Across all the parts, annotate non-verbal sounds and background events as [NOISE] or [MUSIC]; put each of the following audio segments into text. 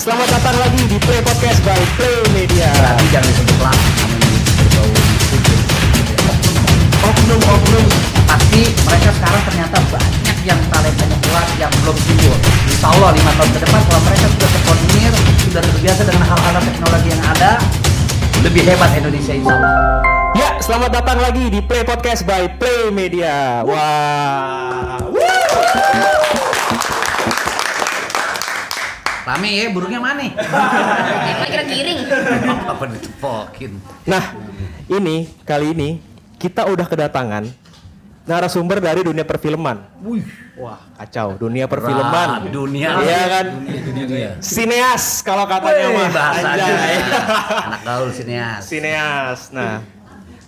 selamat datang lagi di Play Podcast by Play Media. Berarti jangan disebut berbau oknum-oknum. Pasti mereka sekarang ternyata banyak yang talentanya kuat yang belum timbul. Insya Allah lima tahun ke depan kalau mereka sudah terkoordinir, sudah terbiasa dengan hal-hal teknologi yang ada, lebih hebat Indonesia insya Allah. Ya, selamat datang lagi di Play Podcast by Play Media. Wah. Rame ya, burungnya mana? Emang [LAUGHS] kira giring. Apa ditepokin? Nah, ini kali ini kita udah kedatangan narasumber dari dunia perfilman. Wih, Wah, kacau. Dunia perfilman. Berat, dunia. Iya kan? dunia. Sineas kalau katanya Wih, mah. bahasanya. Anjay. [LAUGHS] Anak gaul sinias. Sineas. Nah,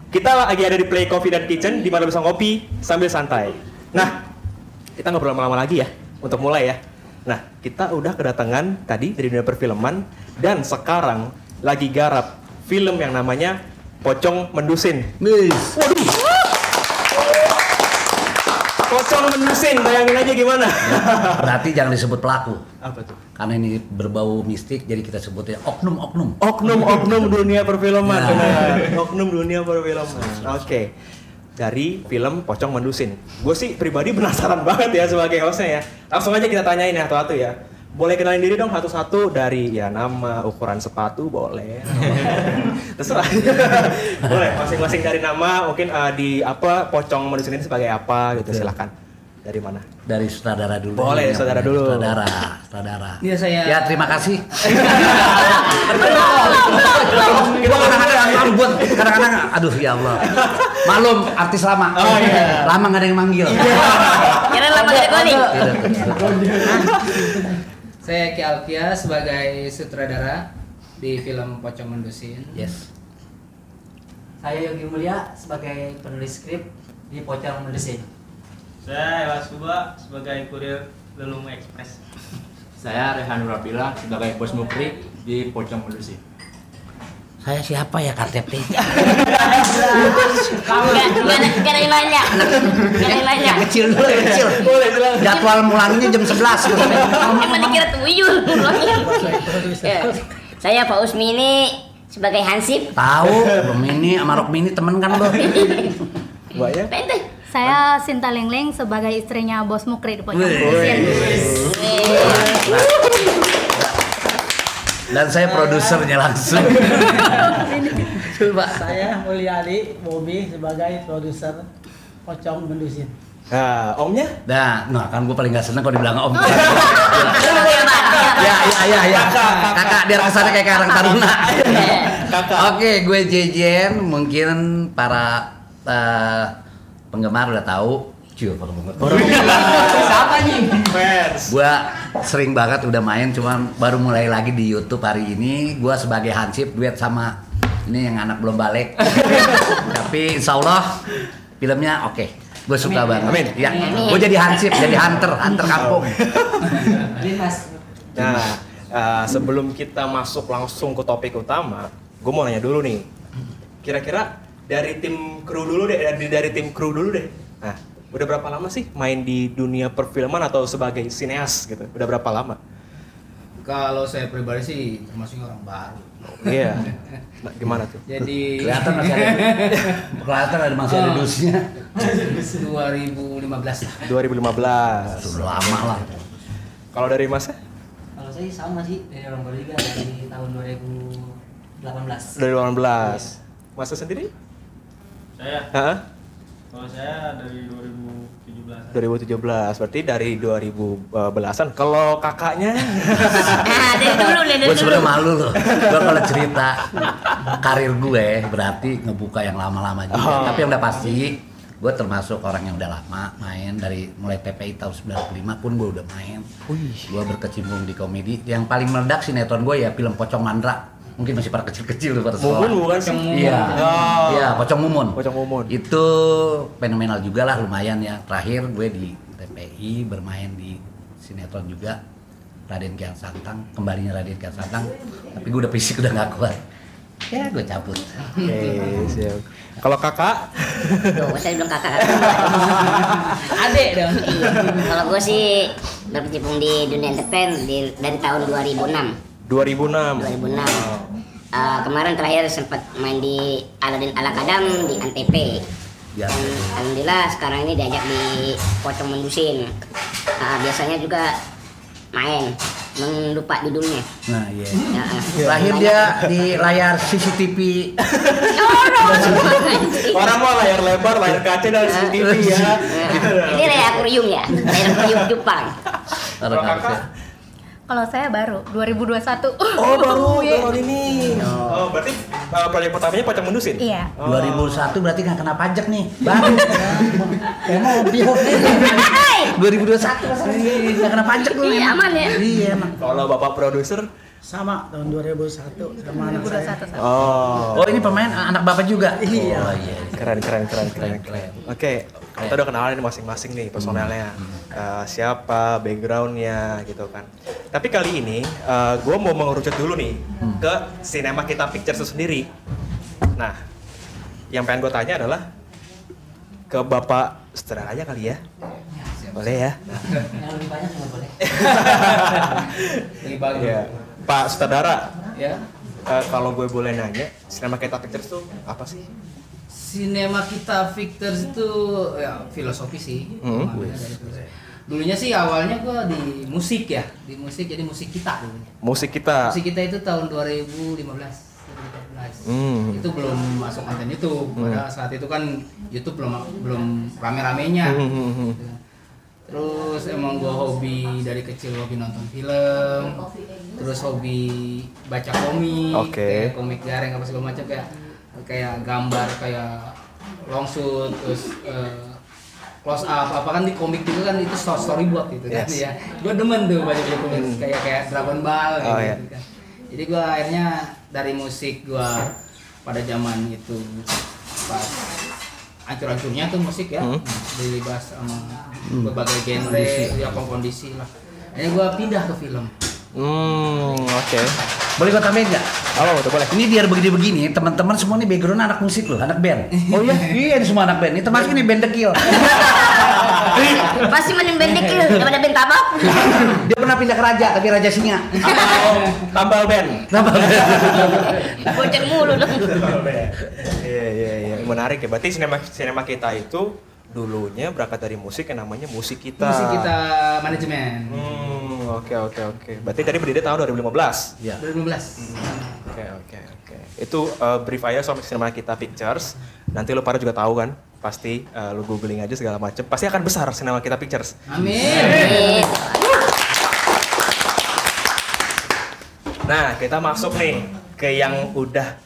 kita lagi ada di Play Coffee dan Kitchen di mana bisa ngopi sambil santai. Nah, kita ngobrol lama-lama lagi ya untuk mulai ya. Nah, kita udah kedatangan tadi dari dunia perfilman dan sekarang lagi garap film yang namanya Pocong Mendusin. Mis. Pocong Mendusin, bayangin aja gimana. Berarti jangan disebut pelaku. Apa tuh? Karena ini berbau mistik, jadi kita sebutnya oknum-oknum. Oknum-oknum dunia perfilman, Ya. benar. Oknum dunia perfilman. Oke. Dari film Pocong Mendusin. Gue sih pribadi penasaran [LAUGHS] banget ya sebagai hostnya ya. Langsung aja kita tanyain ya satu-satu ya. Boleh kenalin diri dong satu-satu dari ya nama, ukuran sepatu boleh. [LAUGHS] Terserah. [LAUGHS] boleh masing-masing dari nama, mungkin eh, di apa Pocong Mendusin ini sebagai apa gitu silahkan. Dari mana? Dari sutradara dulu. Boleh, saudara dulu. Sutradara, sutradara. Iya, saya- Ya terima kasih. Kita kadang-kadang rambut, kadang-kadang aduh ya Allah. Malum artis lama. Oh, iya. Lama nggak ada yang manggil. Kira lama gede kali. Saya Ki Alkia sebagai sutradara di film Pocong Mendusin. Yes. Saya Yogi Mulia sebagai penulis skrip di Pocong Mendesin. Saya Ewa Suba sebagai kurir Lelung Express. Saya Rehan Nurabila sebagai bos mukri di Pocong Medusi. Saya siapa ya KTP? [LAUGHS] Enggak ada nanya. Enggak ada nanya. Kecil dulu, yang kecil. Jadwal mulangnya jam 11 Emang dikira tuyul. Ya. Saya Pak Usmi ini sebagai Hansip. Tahu, Romini sama Rokmini temen kan lo. Mbak ya? Pente. Saya Sinta Lengleng sebagai istrinya Bos Mukri di. Mendusin. Dan saya produsernya langsung. [LAUGHS] Coba. Saya Mulyadi Bobi sebagai produser Pocong Mendusin. Nah, omnya? Nah, nah kan gue paling gak seneng kalau dibilang om. Ya, ya, ya, ya. Kakak, biar kesannya kayak Karang Taruna. [LAUGHS] Oke, gue Jejen. Mungkin para eh, penggemar udah tahu. Para penggemar. [LAUGHS] Siapa nih? Fans. Gue sering banget udah main, cuman baru mulai lagi di YouTube hari ini. Gue sebagai Hansip duet sama ini yang anak belum balik. [LAUGHS] Tapi insya Allah filmnya oke. Gue suka banget. Amin. Ya, Amin. gue jadi Hansip, jadi hunter, hunter kampung. Nah, eh, sebelum kita masuk langsung ke topik utama, gue mau nanya dulu nih. Kira-kira dari tim kru dulu deh, dari, dari tim kru dulu deh. Nah, udah berapa lama sih main di dunia perfilman atau sebagai sineas gitu? Udah berapa lama? Kalau saya pribadi sih termasuk orang baru. Iya. Nah, gimana tuh? Jadi Kelihatan masih ada, [LAUGHS] kelihatan ada masih ada dusnya. 2015 lah. 2015. Sudah lama lah. Kalau dari Mas? Kalau saya sama sih dari orang baru juga dari tahun 2018. Dari 2018. Mas sendiri? Saya, Hah? Kalau saya dari 2017. 2017. Berarti dari 2010-an. Kalau kakaknya [LAUGHS] Ah, dari dulu dari Gue dulu. sebenarnya malu loh. Gue kalau cerita karir gue berarti ngebuka yang lama-lama juga. Oh. Tapi yang udah pasti gue termasuk orang yang udah lama main dari mulai PPI tahun 95 pun gue udah main. Gue berkecimpung di komedi. Yang paling meledak sinetron gue ya film Pocong Mandra. Mungkin masih pada kecil-kecil tuh pada sekolah. Mumun bukan sih? Iya. Oh. Iya, Pocong Mumun. Pocong Mumun. Itu fenomenal juga lah lumayan ya. Terakhir gue di TPI bermain di sinetron juga. Raden Kian Santang, kembalinya Raden Kian Santang. Tapi gue udah fisik udah gak kuat. Ya gue cabut. Oke, siap. Kalau kakak? Tuh, saya bilang kakak. Adek dong. Kalau gue sih berkecimpung di dunia entertain di, dari tahun 2006. 2006. 2006. Eh, kemarin terakhir sempat main di Aladin Ala Kadam di Antp. Ya. Dan alhamdulillah sekarang ini diajak di Pocong Mendusin. Nah, biasanya juga main, lupa judulnya. Nah, iya. Ya, eh. Terakhir dia di layar CCTV Orang mau layar lebar, layar kaca dan CCTV ya. Ini layar akuarium ya, layar akuarium Jepang. Kalau kakak, Kalau saya baru 2021. oh baru [LAUGHS] Iya. tahun ini. Oh berarti uh, proyek pertamanya pocong mendusin? Iya. Oh. 2001 berarti nggak kena pajak nih. Baru. Kayak mobil. 2021 nggak kena pajak lu. Iya, aman ya? Iya emang. Kalau bapak produser, sama tahun 2001 sama anak saya 2021. oh, Oh ini pemain anak bapak juga. Iya. Oh iya. keren keren keren keren keren. Oke, kita udah kenalan ini masing-masing nih personelnya. Eh, siapa, backgroundnya gitu kan. Tapi kali ini gue mau mengerucut dulu nih ke sinema kita pictures itu sendiri. Nah, yang pengen gue tanya adalah ke bapak sutradaranya kali ya. Boleh ya? Yang lebih banyak nggak boleh. [LAUGHS] Lebih bagus. Iya. Pak sutradara, Ya. eh, kalau gue boleh nanya, sinema kita pictures tuh apa sih? Sinema kita Victors itu ya filosofi sih. Hmm. Dulunya sih awalnya gua di musik ya, di musik jadi musik kita dulunya. Musik kita. Musik kita itu tahun 2015. 2014. Hmm. Itu belum masuk konten YouTube. Pada saat itu kan YouTube belum belum rame-ramenya. Hmm, hmm, hmm. Gitu kan. Terus emang gua hobi dari kecil hobi nonton film, terus hobi baca komik, Oke. kayak komik gareng apa segala macam kayak kayak gambar kayak long shoot, terus eh, close up apa kan di komik itu kan itu story storyboard gitu kan Yes. ya. Gua demen tuh baca baca komik Hmm. kayak kayak Dragon Ball gitu, Oh, iya. kan. Jadi gua akhirnya dari musik gua pada zaman itu pas ancur-ancurnya tuh musik ya Hmm. dilibas sama berbagai genre ya kondisi lah akhirnya gua pindah ke film Hmm, oke. Boleh gua tambahin nggak? Halo, udah boleh. Ini biar begini-begini, teman-teman semua nih background anak musik loh, anak band. Oh iya? iya, ini semua anak band. Ini termasuk ini band dekil. [LAUGHS] Pasti bendek itu, daripada band tabak. Dia pernah pindah ke raja, tapi raja singa. Oh, tambal band. Bocor mulu dong. Iya, iya, iya. Menarik ya. Berarti sinema sinema kita itu dulunya berangkat dari musik yang namanya musik kita. musik kita manajemen Hmm, oke oke oke. Berarti tadi berdiri tahun 2015. Iya. 2015 Oke oke oke. Itu uh, brief aja soal sinema kita pictures. Nanti lu pada juga tahu kan? Pasti uh, lu googling aja segala macem. Pasti akan besar sinema kita pictures. amin Nah, kita masuk nih ke yang udah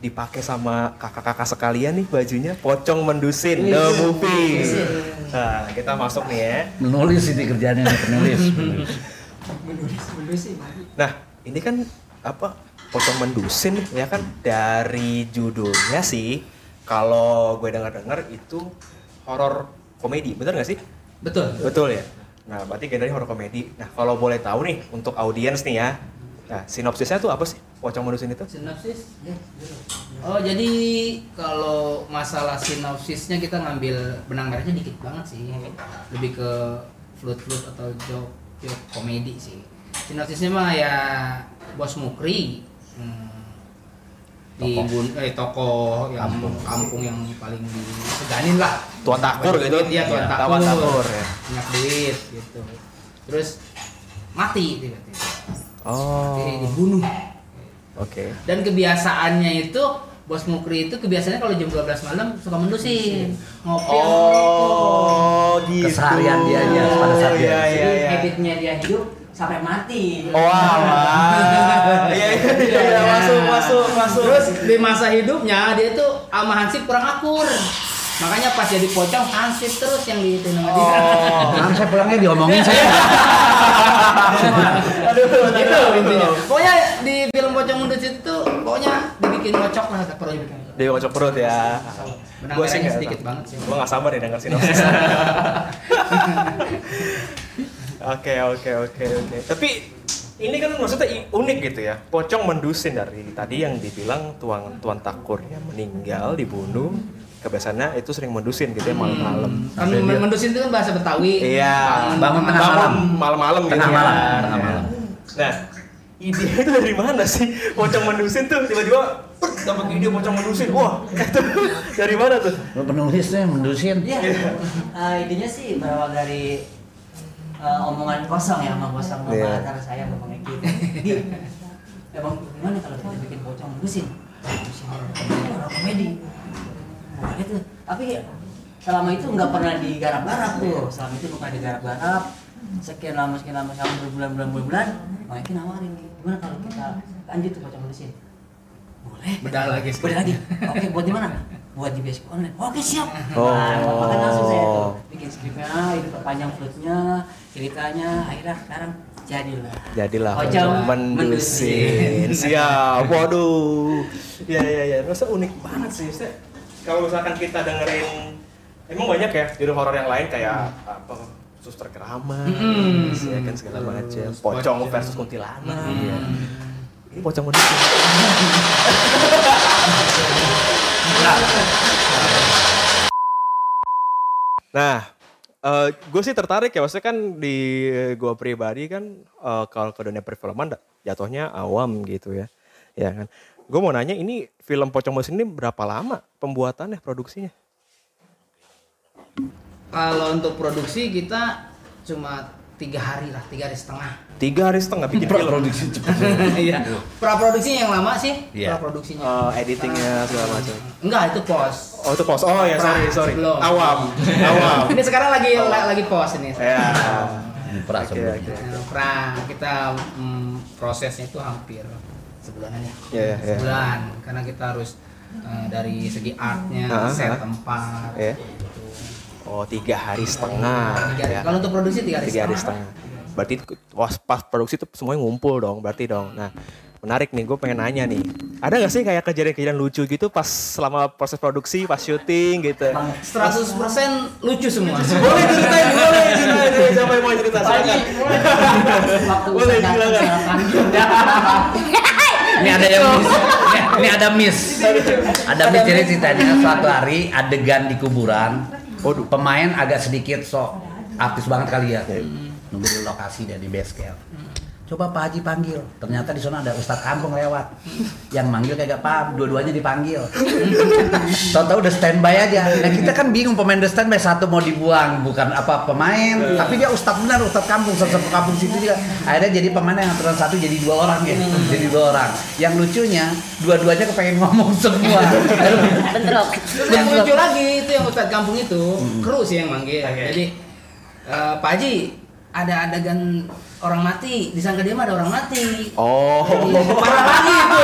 dipakai sama kakak-kakak sekalian nih bajunya pocong mendusin the movie. Nah, kita masuk nih ya. Menulis ini kerjanya nih, penulis. Nah, ini kan apa pocong mendusin ya kan dari judulnya sih kalau gue dengar-dengar itu horor komedi, bener nggak sih? betul Betul ya. Nah, berarti genrenya horor komedi. Nah, kalau boleh tahu nih untuk audiens nih ya. Nah, sinopsisnya tuh apa sih pocong mendusin itu? sinopsis oh jadi kalau masalah sinopsisnya kita ngambil benang merahnya dikit banget sih lebih ke flut flut atau joke joke komedi sih sinopsisnya mah ya bos mukri hmm, di bun- eh, toko yang kampung. yang paling diseganin lah Tuan Takur gitu. duit, iya tuan Iya, takur, Takur, ya. banyak duit gitu terus mati tiba-tiba Oh. Mati, dibunuh Oke. dan kebiasaannya itu bos Mukri itu kebiasaannya kalau jam 12 malam suka mendusin ngopi. Oh, gitu. Keseharian dia aja pada saat dia. iya, Jadi iya. habitnya dia hidup sampai mati. Oh, alah. [LAUGHS] Iya, iya, iya, iya, masuk, masuk, masuk. terus di masa hidupnya dia tuh sama Hansip kurang akur makanya pas jadi pocong Hansip terus yang di itu nama dia Oh. Kan saya pulangnya diomongin saya. [LAUGHS] Aduh, itu intinya pokoknya di film pocong mundus itu pokoknya dibikin ngocok lah kata perlu dibikin Dia kocok perut ya. Gua sih sedikit banget sih Gua nggak sabar ya denger sinopsis. [LAUGHS] Oke, oke, oke, oke. Tapi ini kan maksudnya unik gitu ya. Pocong mendusin dari tadi yang dibilang tuan tuan takurnya meninggal dibunuh. Kebiasaannya itu sering mendusin gitu ya malam-malam. kan mendusin itu kan bahasa Betawi Iya, bangun tengah malam. malam-malam gitu Tengah ya. malam, tengah Iya. malam. Nah, ide [LAUGHS] itu dari mana sih pocong mendusin tuh tiba-tiba "Pek, dapat ide pocong mendusin wah itu [LAUGHS] dari mana tuh penulisnya mendusin Iya. Eh, idenya sih berawal dari eh, omongan kosong ya, omong kosong sama Iya. antara saya sama Eki. Di, emang gimana kalau kita bikin pocong? Menusin horor komedi. Boleh tuh. Tapi selama itu nggak pernah digarap-garap tuh. Selama itu bukan digarap-garap. Sekian lama, sekian lama, selama berbulan-bulan, bulan-bulan, Bang Eki nawarin, gimana kalau kita lanjut tuh pocong menusin? Boleh. Bedah lagi. Boleh lagi. Oke, buat di mana? Buat di basic online. Oke, siap. Oh. Nah, maka langsung saya tuh bikin skripnya, itu perpanjang floatnya, ceritanya, akhirnya sekarang jadilah. jadilah pocong mendusin. mendusin siap waduh ya ya ya rasa unik banget sih Maksudnya, kalau misalkan kita dengerin emang banyak ya judul horor yang lain kayak apa suster keramat Mm-mm. ya kan segala macam Terus pocong pocong. versus kuntilanak Iya. ini pocong mendusin [LAUGHS] nah gue sih tertarik ya. Maksudnya kan di gue pribadi kan eh, kalau ke dunia perfilman jatuhnya awam gitu ya. Ya kan? Gue mau nanya ini film pocong mendusin ini berapa lama pembuatannya produksinya? Kalau untuk produksi kita cuma tiga hari lah, tiga hari setengah. tiga hari setengah bikin film produksi cepet [LAUGHS] Iya. Praproduksinya yang lama sih. Iya. Praproduksinya. Eh, editingnya segala macam Enggak, itu pos. oh itu pos oh ya sorry Pra, sorry sebelum. awam [LAUGHS] awam Ini sekarang lagi lagi pos ini. ya pra Oke, sebelumnya oke. Nah, Pra kita mm, prosesnya itu hampir sebulanan ya. Iya, iya, iya. Sebulan karena kita harus eh, dari segi artnya, Ah, set ah. tempat. Iya. Oh tiga hari setengah Tiga hari. ya. Kalau untuk produksi tiga hari tiga hari setengah. setengah. Berarti pas, pas produksi tuh semuanya ngumpul dong berarti dong. Nah menarik nih gue pengen nanya nih. Ada gak sih kayak kejadian-kejadian lucu gitu pas selama proses produksi pas syuting gitu? 100% lucu semua. boleh ceritain boleh ceritain siapa yang mau cerita silakan. Waktu Boleh, silakan. ini ada yang ini ada miss. Ada miss jadi ceritanya suatu hari adegan di kuburan Waduh. pemain agak sedikit sok artis banget kali ya. Nunggu di lokasi dan di base camp coba Pak Haji panggil. Ternyata di sana ada Ustadz Kampung lewat. Yang manggil kagak paham dua-duanya dipanggil. Tahu-tahu udah standby aja. Nah kita kan bingung pemain udah standby. Satu mau dibuang bukan apa pemain. Tapi dia Ustadz benar Ustadz Kampung. Ustadz kampung situ juga. Akhirnya jadi pemain yang aturan satu jadi dua orang ya. Jadi dua orang. Yang lucunya dua-duanya kepengen ngomong semua. Bentrok Terus yang lucu lagi itu yang Ustadz Kampung itu kru sih yang manggil. Jadi eh, Pak Haji ada adegan orang mati, disangka dia mah ada orang mati. oh Parah lagi [LAUGHS] itu.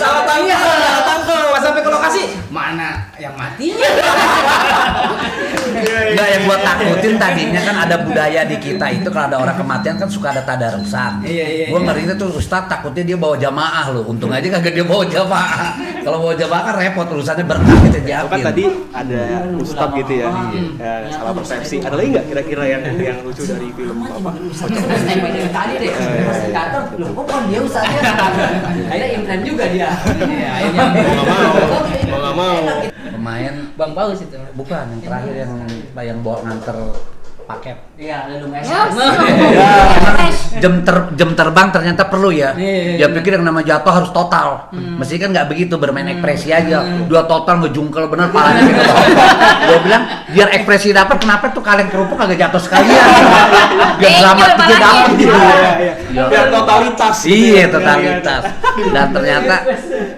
Salah tangkap, salah tangkap. Pas sampai ke lokasi, mana yang matinya? Enggak yang gua takutin tadinya kan ada budaya di kita itu kalau ada orang kematian kan suka ada tadarusan. Iya, iya, Gua iya. ngerinya tuh Ustadz takutnya dia bawa jamaah loh. Untung aja kagak dia bawa jamaah. Kalau bawa jamaah kan repot urusannya berkah kita itu kan tadi ada ustad gitu ya, ya salah persepsi ada lagi nggak kira-kira yang yang lucu dari film apa dari tadi deh. Pas datang, loh kok dia usahanya? Akhirnya imprem juga dia. Iya, akhirnya mau nggak mau Pemain Bang Paus itu. bukan yang terakhir yang yang bawa nganter paket. Iya, lalu mes. [LAUGHS] [LAUGHS] Jam ter, jam terbang ternyata perlu ya. Iya, Dia pikir yang nama jatuh harus total. Mesti kan nggak begitu bermain ekspresi aja. Dua total ngejungkel bener palanya gitu. Gua bilang biar ekspresi dapat kenapa tuh kaleng kerupuk kagak jatuh sekalian. [LAUGHS] Biar selamat juga dapat gitu. Iya, iya. biar totalitas gitu Iya ya. totalitas. Dan ternyata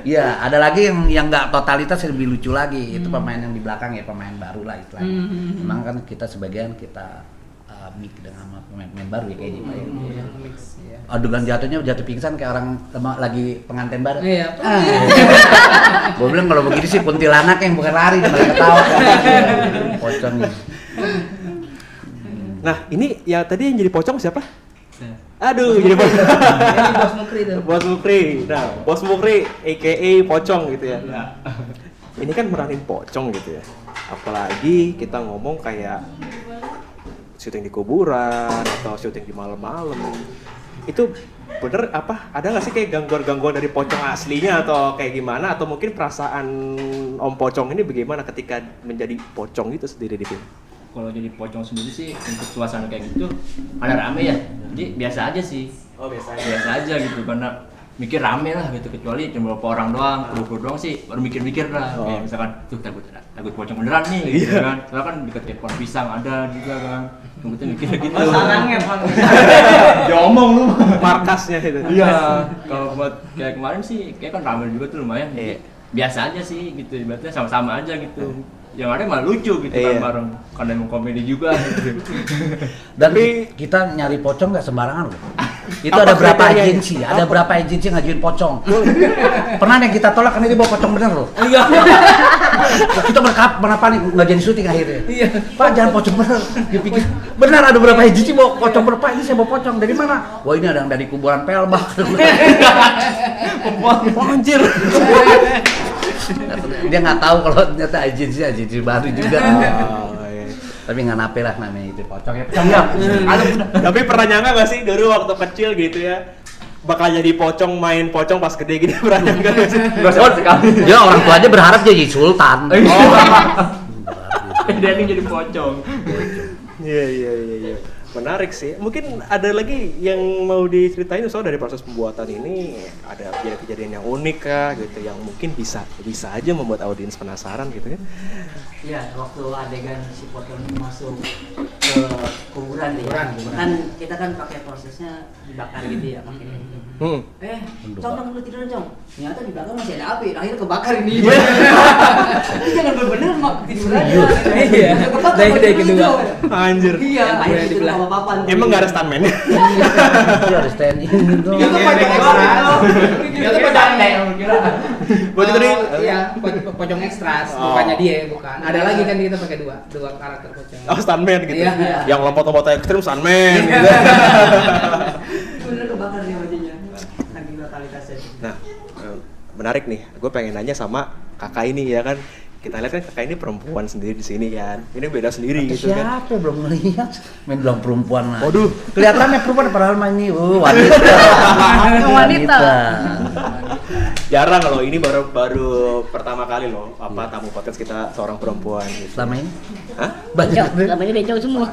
ya ada lagi yang yang nggak totalitas yang lebih lucu lagi. Itu pemain yang di belakang ya pemain baru lah istilahnya. Memang kan kita sebagian kita mix dengan sama pemain-pemain baru ya kayaknya Pak, ya. Iya. Adegan jatuhnya jatuh pingsan kayak orang sama- lagi pengantin baru. Iya. [LAUGHS] Gue bilang kalau begini sih kuntilanak yang bukan lari dan ketawa. [LAUGHS] Pocong. nah ini ya tadi yang jadi pocong siapa aduh jadi pocong Ini Bos Mukri itu. Bos Mukri. Nah, Bos Mukri aka Pocong gitu ya. Ini kan meranin pocong gitu ya. Apalagi kita ngomong kayak syuting di kuburan atau syuting di malam-malam. Itu bener apa? Ada nggak sih kayak gangguan-gangguan dari pocong aslinya atau kayak gimana? Atau mungkin perasaan Om Pocong ini bagaimana ketika menjadi pocong itu sendiri di film? kalau jadi pocong sendiri sih untuk suasana kayak gitu ada rame ya jadi biasa aja sih Oh biasa biasa aja gitu karena mikir rame lah gitu kecuali cuma beberapa orang doang kru kru doang sih baru mikir-mikir lah Oh. kayak misalkan tuh takut takut pocong beneran nih gitu kan soalnya kan deket pohon pisang ada juga kan tuh [LAUGHS] mikir gitu Oh, sarangnya bang. [LAUGHS] ya omong lu Markasnya itu. iya kalau buat kayak kemarin sih kayak kan rame juga tuh lumayan Iya. biasa aja sih gitu ibaratnya sama-sama aja gitu yang ada malah lucu gitu Iya. kan bareng karena emang komedi juga gitu [LAUGHS] Dan Tapi- kita nyari pocong nggak sembarangan loh. Itu Apa ada berapa agensi, ada berapa agensi ngajuin pocong. Pernah yang kita tolak karena dia bawa pocong bener loh. Iya. kita berkap, kenapa nih nggak jadi syuting akhirnya? Iya. Pak jangan pocong bener. Dia pikir benar ada berapa agensi bawa pocong berapa ini saya bawa pocong dari mana? Wah ini ada yang dari kuburan Pelbak. [LAUGHS] Wah anjir. [LAUGHS] [LAUGHS] dia nggak tahu kalau ternyata agensi agensi baru juga. Oh, iya. Tapi nggak nape lah namanya itu pocong ya. Pocong ya. Tapi pernah nyangka gak sih dulu waktu kecil gitu ya bakal jadi pocong main pocong pas gede gini [LAUGHS] pernah nyangka gak sih? Sekali [LAUGHS] Ya orang tua aja berharap jadi sultan. dia ini jadi pocong Iya iya iya iya. Menarik sih. Mungkin ada lagi yang mau diceritain soal dari proses pembuatan ini ada kejadian-kejadian yang unik kah gitu yang mungkin bisa bisa aja membuat audiens penasaran gitu ya. Iya, waktu adegan si pocong ini masuk ke kuburan ya. Kuburan, kuburan. Kan kita kan pakai prosesnya dibakar gitu ya pakai. Hmm. Eh, Cong, Cong, lu tidur Cong. Ternyata di belakang masih ada api, akhirnya kebakar ini. Ini [LAUGHS] jangan bener-bener mak tidur aja. Iya. Dari- dari kedua. Anjir. Iya, akhirnya Di papan. Emang gak ada stuntman ya? Dia ada stand in gitu. Itu pocong Ekstra. Itu pocong Buat itu nih. Oh, Iya, po- pocong ekstras, Oh. bukannya dia, bukan. Ada lagi kan kita pakai dua, dua karakter pocong. Oh stuntman gitu. Iya. Yang lompat-lompat ekstrim stuntman [LAUGHS] gitu. Bener kebakar dia wajahnya. Saking totalitasnya. Nah, eh, menarik nih. Gue pengen nanya sama kakak ini ya kan. Kita lihat kan kakak ini perempuan sendiri di sini kan. Ini beda sendiri gitu kan. Siapa belum melihat? Main bilang perempuan lah. Waduh. Kelihatannya perempuan padahal main ini oh, wanita. [LAUGHS] Wanita. Jarang loh. Ini baru baru pertama kali loh. Apa tamu podcast kita seorang perempuan gitu. Selama ini Hah? banyak. Cok, selama ini becok semua.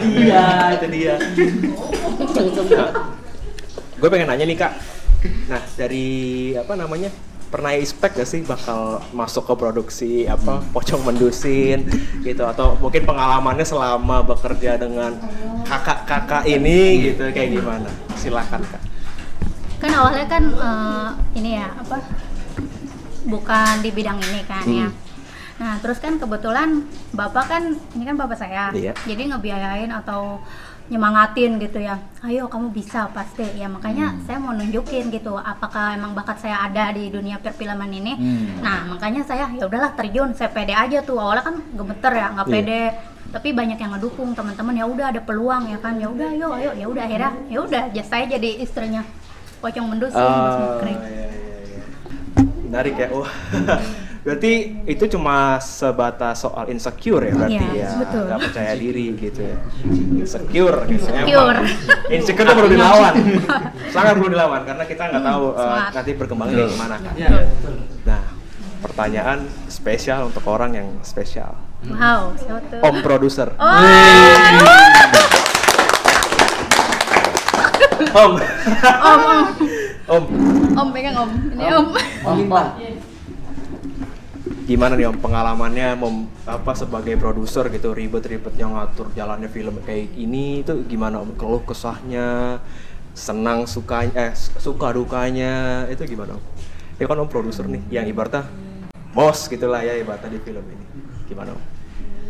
Iya, itu dia. Semua. Gue pengen nanya nih kak. Nah dari apa namanya? Pernah expect gak sih bakal masuk ke produksi apa pocong mendusin gitu atau mungkin pengalamannya selama bekerja dengan kakak-kakak ini gitu kayak gimana? Silakan kak. Kan awalnya kan eh, ini ya apa? Bukan di bidang ini kan ya. Nah, terus kan kebetulan Bapak kan ini kan Bapak saya. Iya. Jadi ngebiayain atau nyemangatin gitu ya. Ayo kamu bisa pasti. Ya makanya saya mau nunjukin gitu apakah emang bakat saya ada di dunia perfilman ini. Nah, makanya saya ya udahlah terjun, saya pede aja tuh. Awalnya kan gemeter ya, nggak Iya. pede. Tapi banyak yang ngedukung teman-teman ya udah ada peluang ya kan. Ya udah ayo ayo ya udah akhirnya ya udah ya saya jadi istrinya pocong mendusin Mas Oh, Mukri. iya, iya, iya. Menarik ya. Oh. [LAUGHS] berarti itu cuma sebatas soal insecure ya berarti Iya, ya. betul. Nggak percaya diri gitu ya. Insecure gitu. Insecure. Emang. Insecure itu perlu dilawan. [LAUGHS] Sangat perlu dilawan karena kita nggak tahu uh, nanti perkembangannya gimana kan. Iya. Nah, pertanyaan spesial untuk orang yang spesial. Wow? Om produser. Oh, Om. [LAUGHS] om, om, Om. om pegang om. Ini om. Limpah. Gimana nih om pengalamannya mem, apa sebagai produser gitu ribet-ribetnya ngatur jalannya film kayak ini itu gimana om? Keluh kesahnya senang sukanya eh suka dukanya itu gimana om? Ya kan om produser nih yang ibaratnya bos gitulah ya ibaratnya di film ini. Gimana om?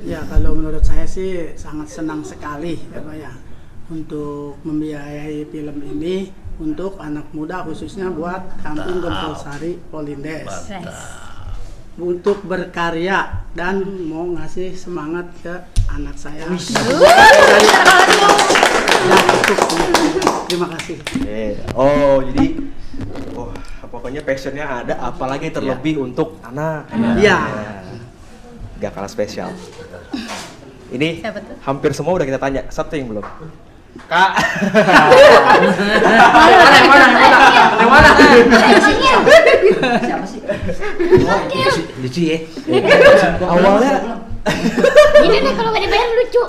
Ya kalau menurut saya sih sangat senang sekali ya Pak ya untuk membiayai film ini untuk anak muda khususnya buat Kampung Gempol Sari Polindes untuk berkarya dan mau ngasih semangat ke anak saya. Ya, cukup. Terima kasih. eh oh jadi oh pokoknya passionnya ada apalagi terlebih untuk anak. Iya. gak kalah spesial. [LAUGHS] Ini hampir semua udah kita tanya. Satu yang belum Kak. Mana yang mana? Yang mana? Yang mana? Siapa sih? Lucu, ya. Awalnya Ini nih kalau nggak dibayar lucu.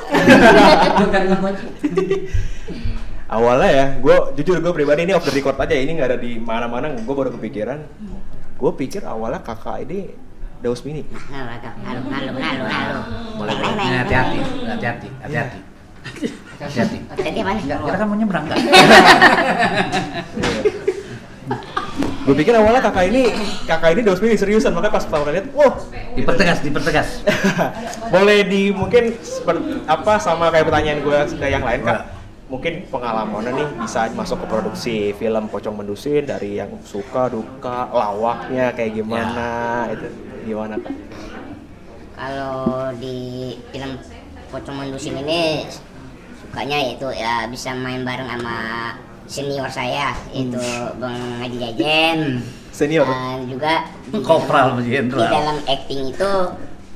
Awalnya ya, gue jujur gue pribadi ini off the record aja, ini nggak ada di mana-mana, gue baru kepikiran. Gue pikir awalnya kakak ini Daus Mini. Halo, halo, halo, halo, halo. Ini neng. hati-hati, hati-hati, hati-hati. Hati-hati. Mana? Enggak, kita kan mau nyebrang enggak? [LAUGHS] Gue pikir awalnya kakak ini kakak ini Mini seriusan, makanya pas pertama kali lihat, wah Dipertegas, dipertegas. [LAUGHS] boleh di mungkin seperti apa sama kayak pertanyaan gue yang lain kak mungkin pengalamannya nih bisa masuk ke produksi film Pocong Mendusin dari yang suka duka lawaknya kayak gimana itu gimana kak Kalau di film Pocong Mendusin ini sukanya itu ya bisa main bareng sama senior saya itu Bang Haji Jajen. Senior? Dan juga di [LAUGHS] Kopral di dalam acting itu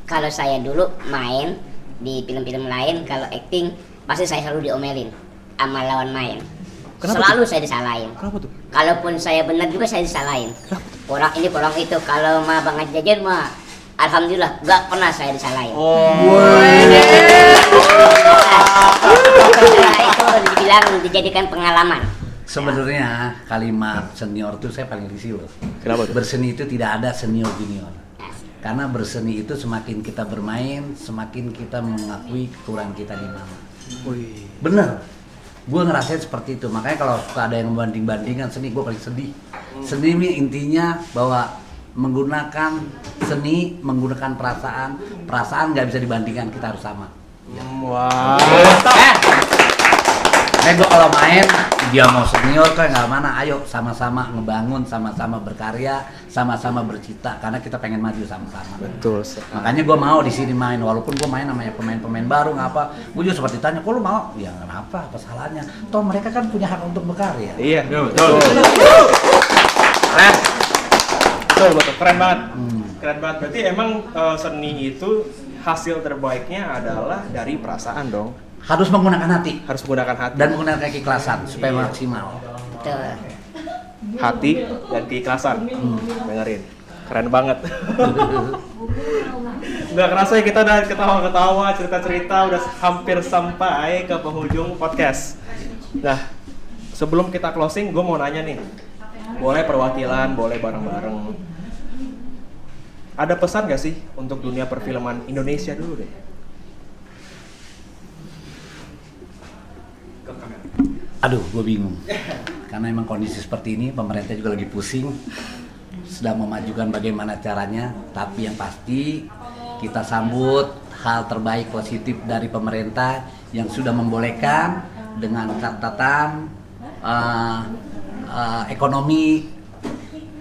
kalau saya dulu main di film-film lain kalau acting pasti saya selalu diomelin sama lawan main. Kenapa selalu saya disalahin. Kenapa tuh? Kalaupun saya benar juga saya disalahin. Orang ini orang itu kalau mah bang Haji Jajan mah alhamdulillah nggak pernah saya disalahin. Oh Itu dibilang dijadikan pengalaman Sebenarnya kalimat senior itu saya paling risih loh. Kenapa tuh? Berseni itu tidak ada senior junior. Karena berseni itu semakin kita bermain, semakin kita mengakui kekurangan kita di mana. Wih. Bener. Gue ngerasain seperti itu. Makanya kalau suka ada yang membanding-bandingkan seni, gue paling sedih. Seni ini intinya bahwa menggunakan seni, menggunakan perasaan, perasaan nggak bisa dibandingkan. Kita harus sama. Wah Eh, eh gue kalau main dia mau senior kan nggak mana, ayo sama-sama ngebangun, sama-sama berkarya, sama-sama bercita karena kita pengen maju sama-sama. betul sekali. Makanya gue mau di sini main, walaupun gue main namanya pemain-pemain baru nggak apa. Gue juga seperti tanya, kok lu mau? Ya kenapa? Apa salahnya? Toh mereka kan punya hak untuk berkarya. iya Betul. keren betul betul keren banget Hmm. keren banget berarti emang eh, seni itu hasil terbaiknya adalah dari perasaan dong. Harus menggunakan hati. Harus menggunakan hati. Dan menggunakan keikhlasan supaya maksimal. betul. Hati dan keikhlasan. Dengerin. Keren banget. [LAUGHS] Nggak kerasa ya kita udah ketawa-ketawa cerita-cerita udah hampir sampai ke penghujung podcast. Nah sebelum kita closing gue mau nanya nih. Boleh perwakilan boleh bareng-bareng ada pesan gak sih untuk dunia perfilman Indonesia dulu deh Aduh, gue bingung. Karena emang kondisi seperti ini, pemerintah juga lagi pusing, sedang memajukan bagaimana caranya. Tapi yang pasti kita sambut hal terbaik positif dari pemerintah yang sudah membolehkan dengan catatan eh, eh, ekonomi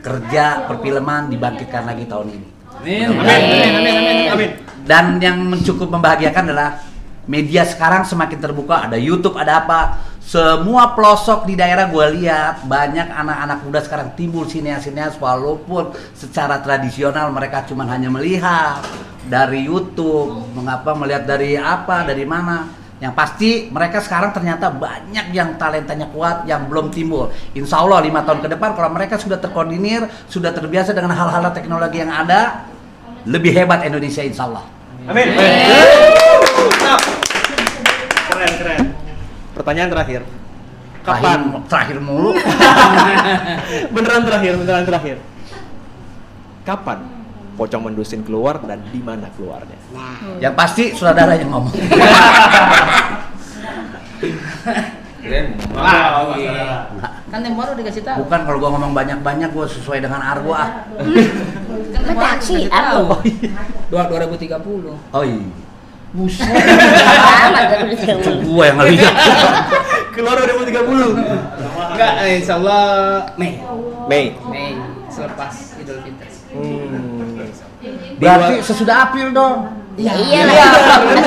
kerja perfilman dibangkitkan lagi tahun ini. Amin. amin. Amin. Amin. Amin. Amin. Dan yang cukup membahagiakan adalah media sekarang semakin terbuka, ada YouTube, ada apa. Semua pelosok di daerah gue lihat banyak anak-anak muda sekarang timbul sineas-sineas walaupun secara tradisional mereka cuma hanya melihat dari YouTube, mengapa melihat dari apa, dari mana. Yang pasti mereka sekarang ternyata banyak yang talentanya kuat yang belum timbul. Insya Allah lima tahun ke depan kalau mereka sudah terkoordinir, sudah terbiasa dengan hal-hal teknologi yang ada, lebih hebat Indonesia insya Allah. amin. Mantap. keren keren. Pertanyaan terakhir. Terakhir, kapan? terakhir mulu. [LAUGHS] beneran terakhir beneran terakhir. Kapan pocong mendusin keluar dan di mana keluarnya nah yang pasti saudara yang ngomong. Wah, kan tempo baru dikasih tahu. Bukan kalau gua ngomong banyak-banyak gua sesuai dengan argo ah. Kan tempo dikasih tahu. apa? Dua 2030. Oh iya. Buset. gua yang ngeliat. keluar 2030 Enggak, eh, insya Allah Mei. Mei Mei selepas. Berarti sesudah April dong. iya lah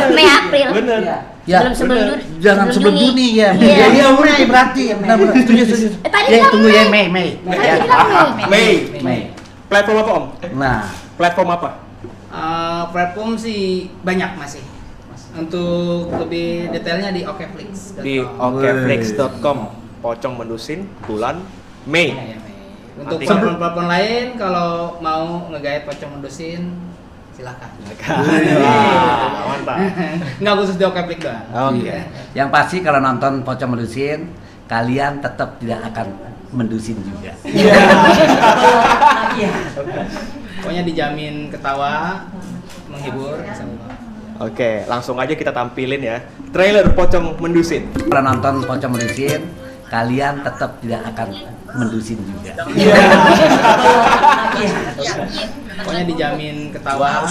Mei April bener Ya, Sebelum- sebelum. Juni. Jangan sebelum Sebelum Juni Juni. ya. Iya. Iya, iya, Mei berarti. Benar benar. Setuju, setuju. Eh, tadi Ya, tunggu ya Mei. Mei, Mei. Tadi Ya. bilang Mei. Mei Mei. platform apa om Nah, platform apa Eh, platform sih banyak masih. Mas. Untuk lebih detailnya di okeflix. di okeflix.com pocong mendusin bulan Mei. Iya, Untuk platform-platform lain kalau mau ngegait pocong mendusin silakan. Wah, mantap. Nggak khusus di okeflix doang. Oke. Iya. Yang pasti kalau nonton pocong mendusin, kalian tetap tidak akan mendusin juga. [LAUGHS] Pokoknya dijamin ketawa, menghibur, sama Oke, langsung aja kita tampilin ya. Trailer pocong mendusin. Kalau nonton pocong mendusin, kalian tetap tidak akan mendusin juga. Pokoknya dijamin ketawa,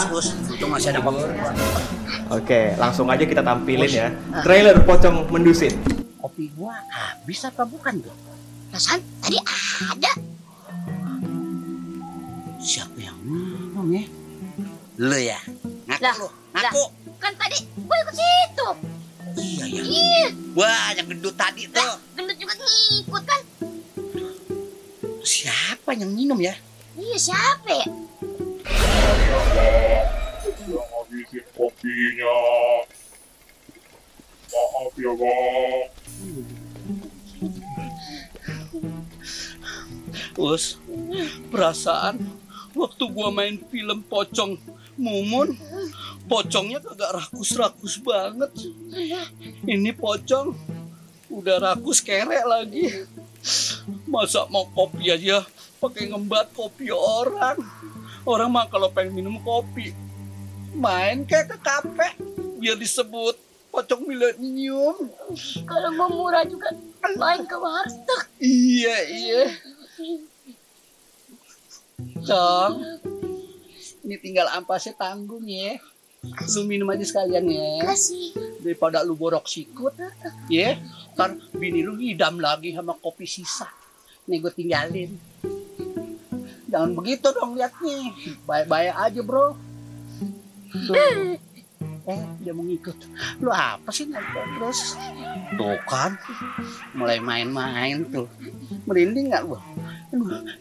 Untung masih ada Oke, langsung aja kita tampilin ya. Trailer pocong mendusin. Kopi gua habis apa bukan tuh? Perasaan tadi ada. Siapa yang minum ya? Lu ya? Ngaku lah. ngaku. Kan tadi gue ikut situ. Iya ya. Iya, Wah, yang gendut tadi tuh. gendut juga ngikut kan. Siapa yang minum ya? Iya, siapa ya? yang habisin kopinya. Maaf ya bang. Us, perasaan waktu gua main film pocong mumun, pocongnya kagak rakus-rakus banget. Ini pocong udah rakus kerek lagi. Masa mau kopi aja pakai ngembat kopi orang. Orang mah kalau pengen minum kopi main kayak ke kafe biar disebut pocong milenium. Kalau mau murah juga main ke warteg. Iya, iya. Cong, ini tinggal ampasnya tanggung ya. Lu minum aja sekalian ya. Kasih. Daripada lu borok sikut, ya. Ntar bini lu hidam lagi sama kopi sisa. Nih gue tinggalin. Jangan begitu dong liatnya. Baik-baik aja bro. Tuh. Eh, dia mau ngikut. Lu apa sih nonton terus? Tuh kan, mulai main-main tuh. Merinding nggak lu?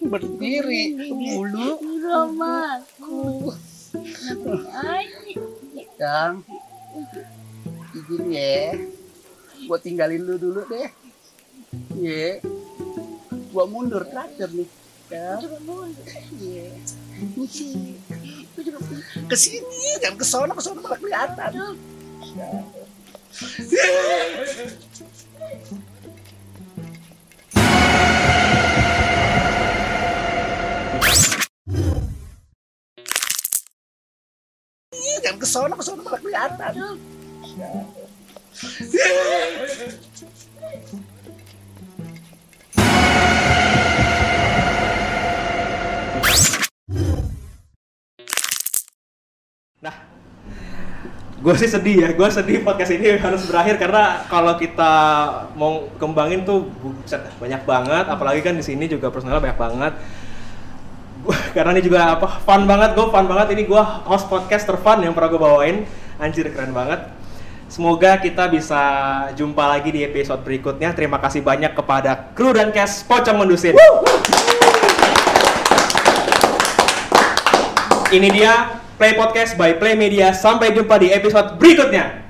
Berdiri dulu. Romaku. Kang, izin ya. Gua tinggalin lu dulu deh. Ye. Gua mundur terakhir nih. Kang. Ye. Ke sini, jangan ke sono, ke sono malah kelihatan. Jangan ke sono, ke sono malah kelihatan. Gue sih sedih ya, gue sedih podcast ini harus berakhir karena kalau kita mau kembangin tuh banyak banget, apalagi kan di sini juga personalnya banyak banget. [LAUGHS] Karena ini juga apa fun banget, gue fun banget ini gue host podcast terfun yang pernah gue bawain, anjir keren banget. Semoga kita bisa jumpa lagi di episode berikutnya. Terima kasih banyak kepada kru dan cast Pocong Mendusin. Ini dia Play Podcast by Play Media. Sampai jumpa di episode berikutnya.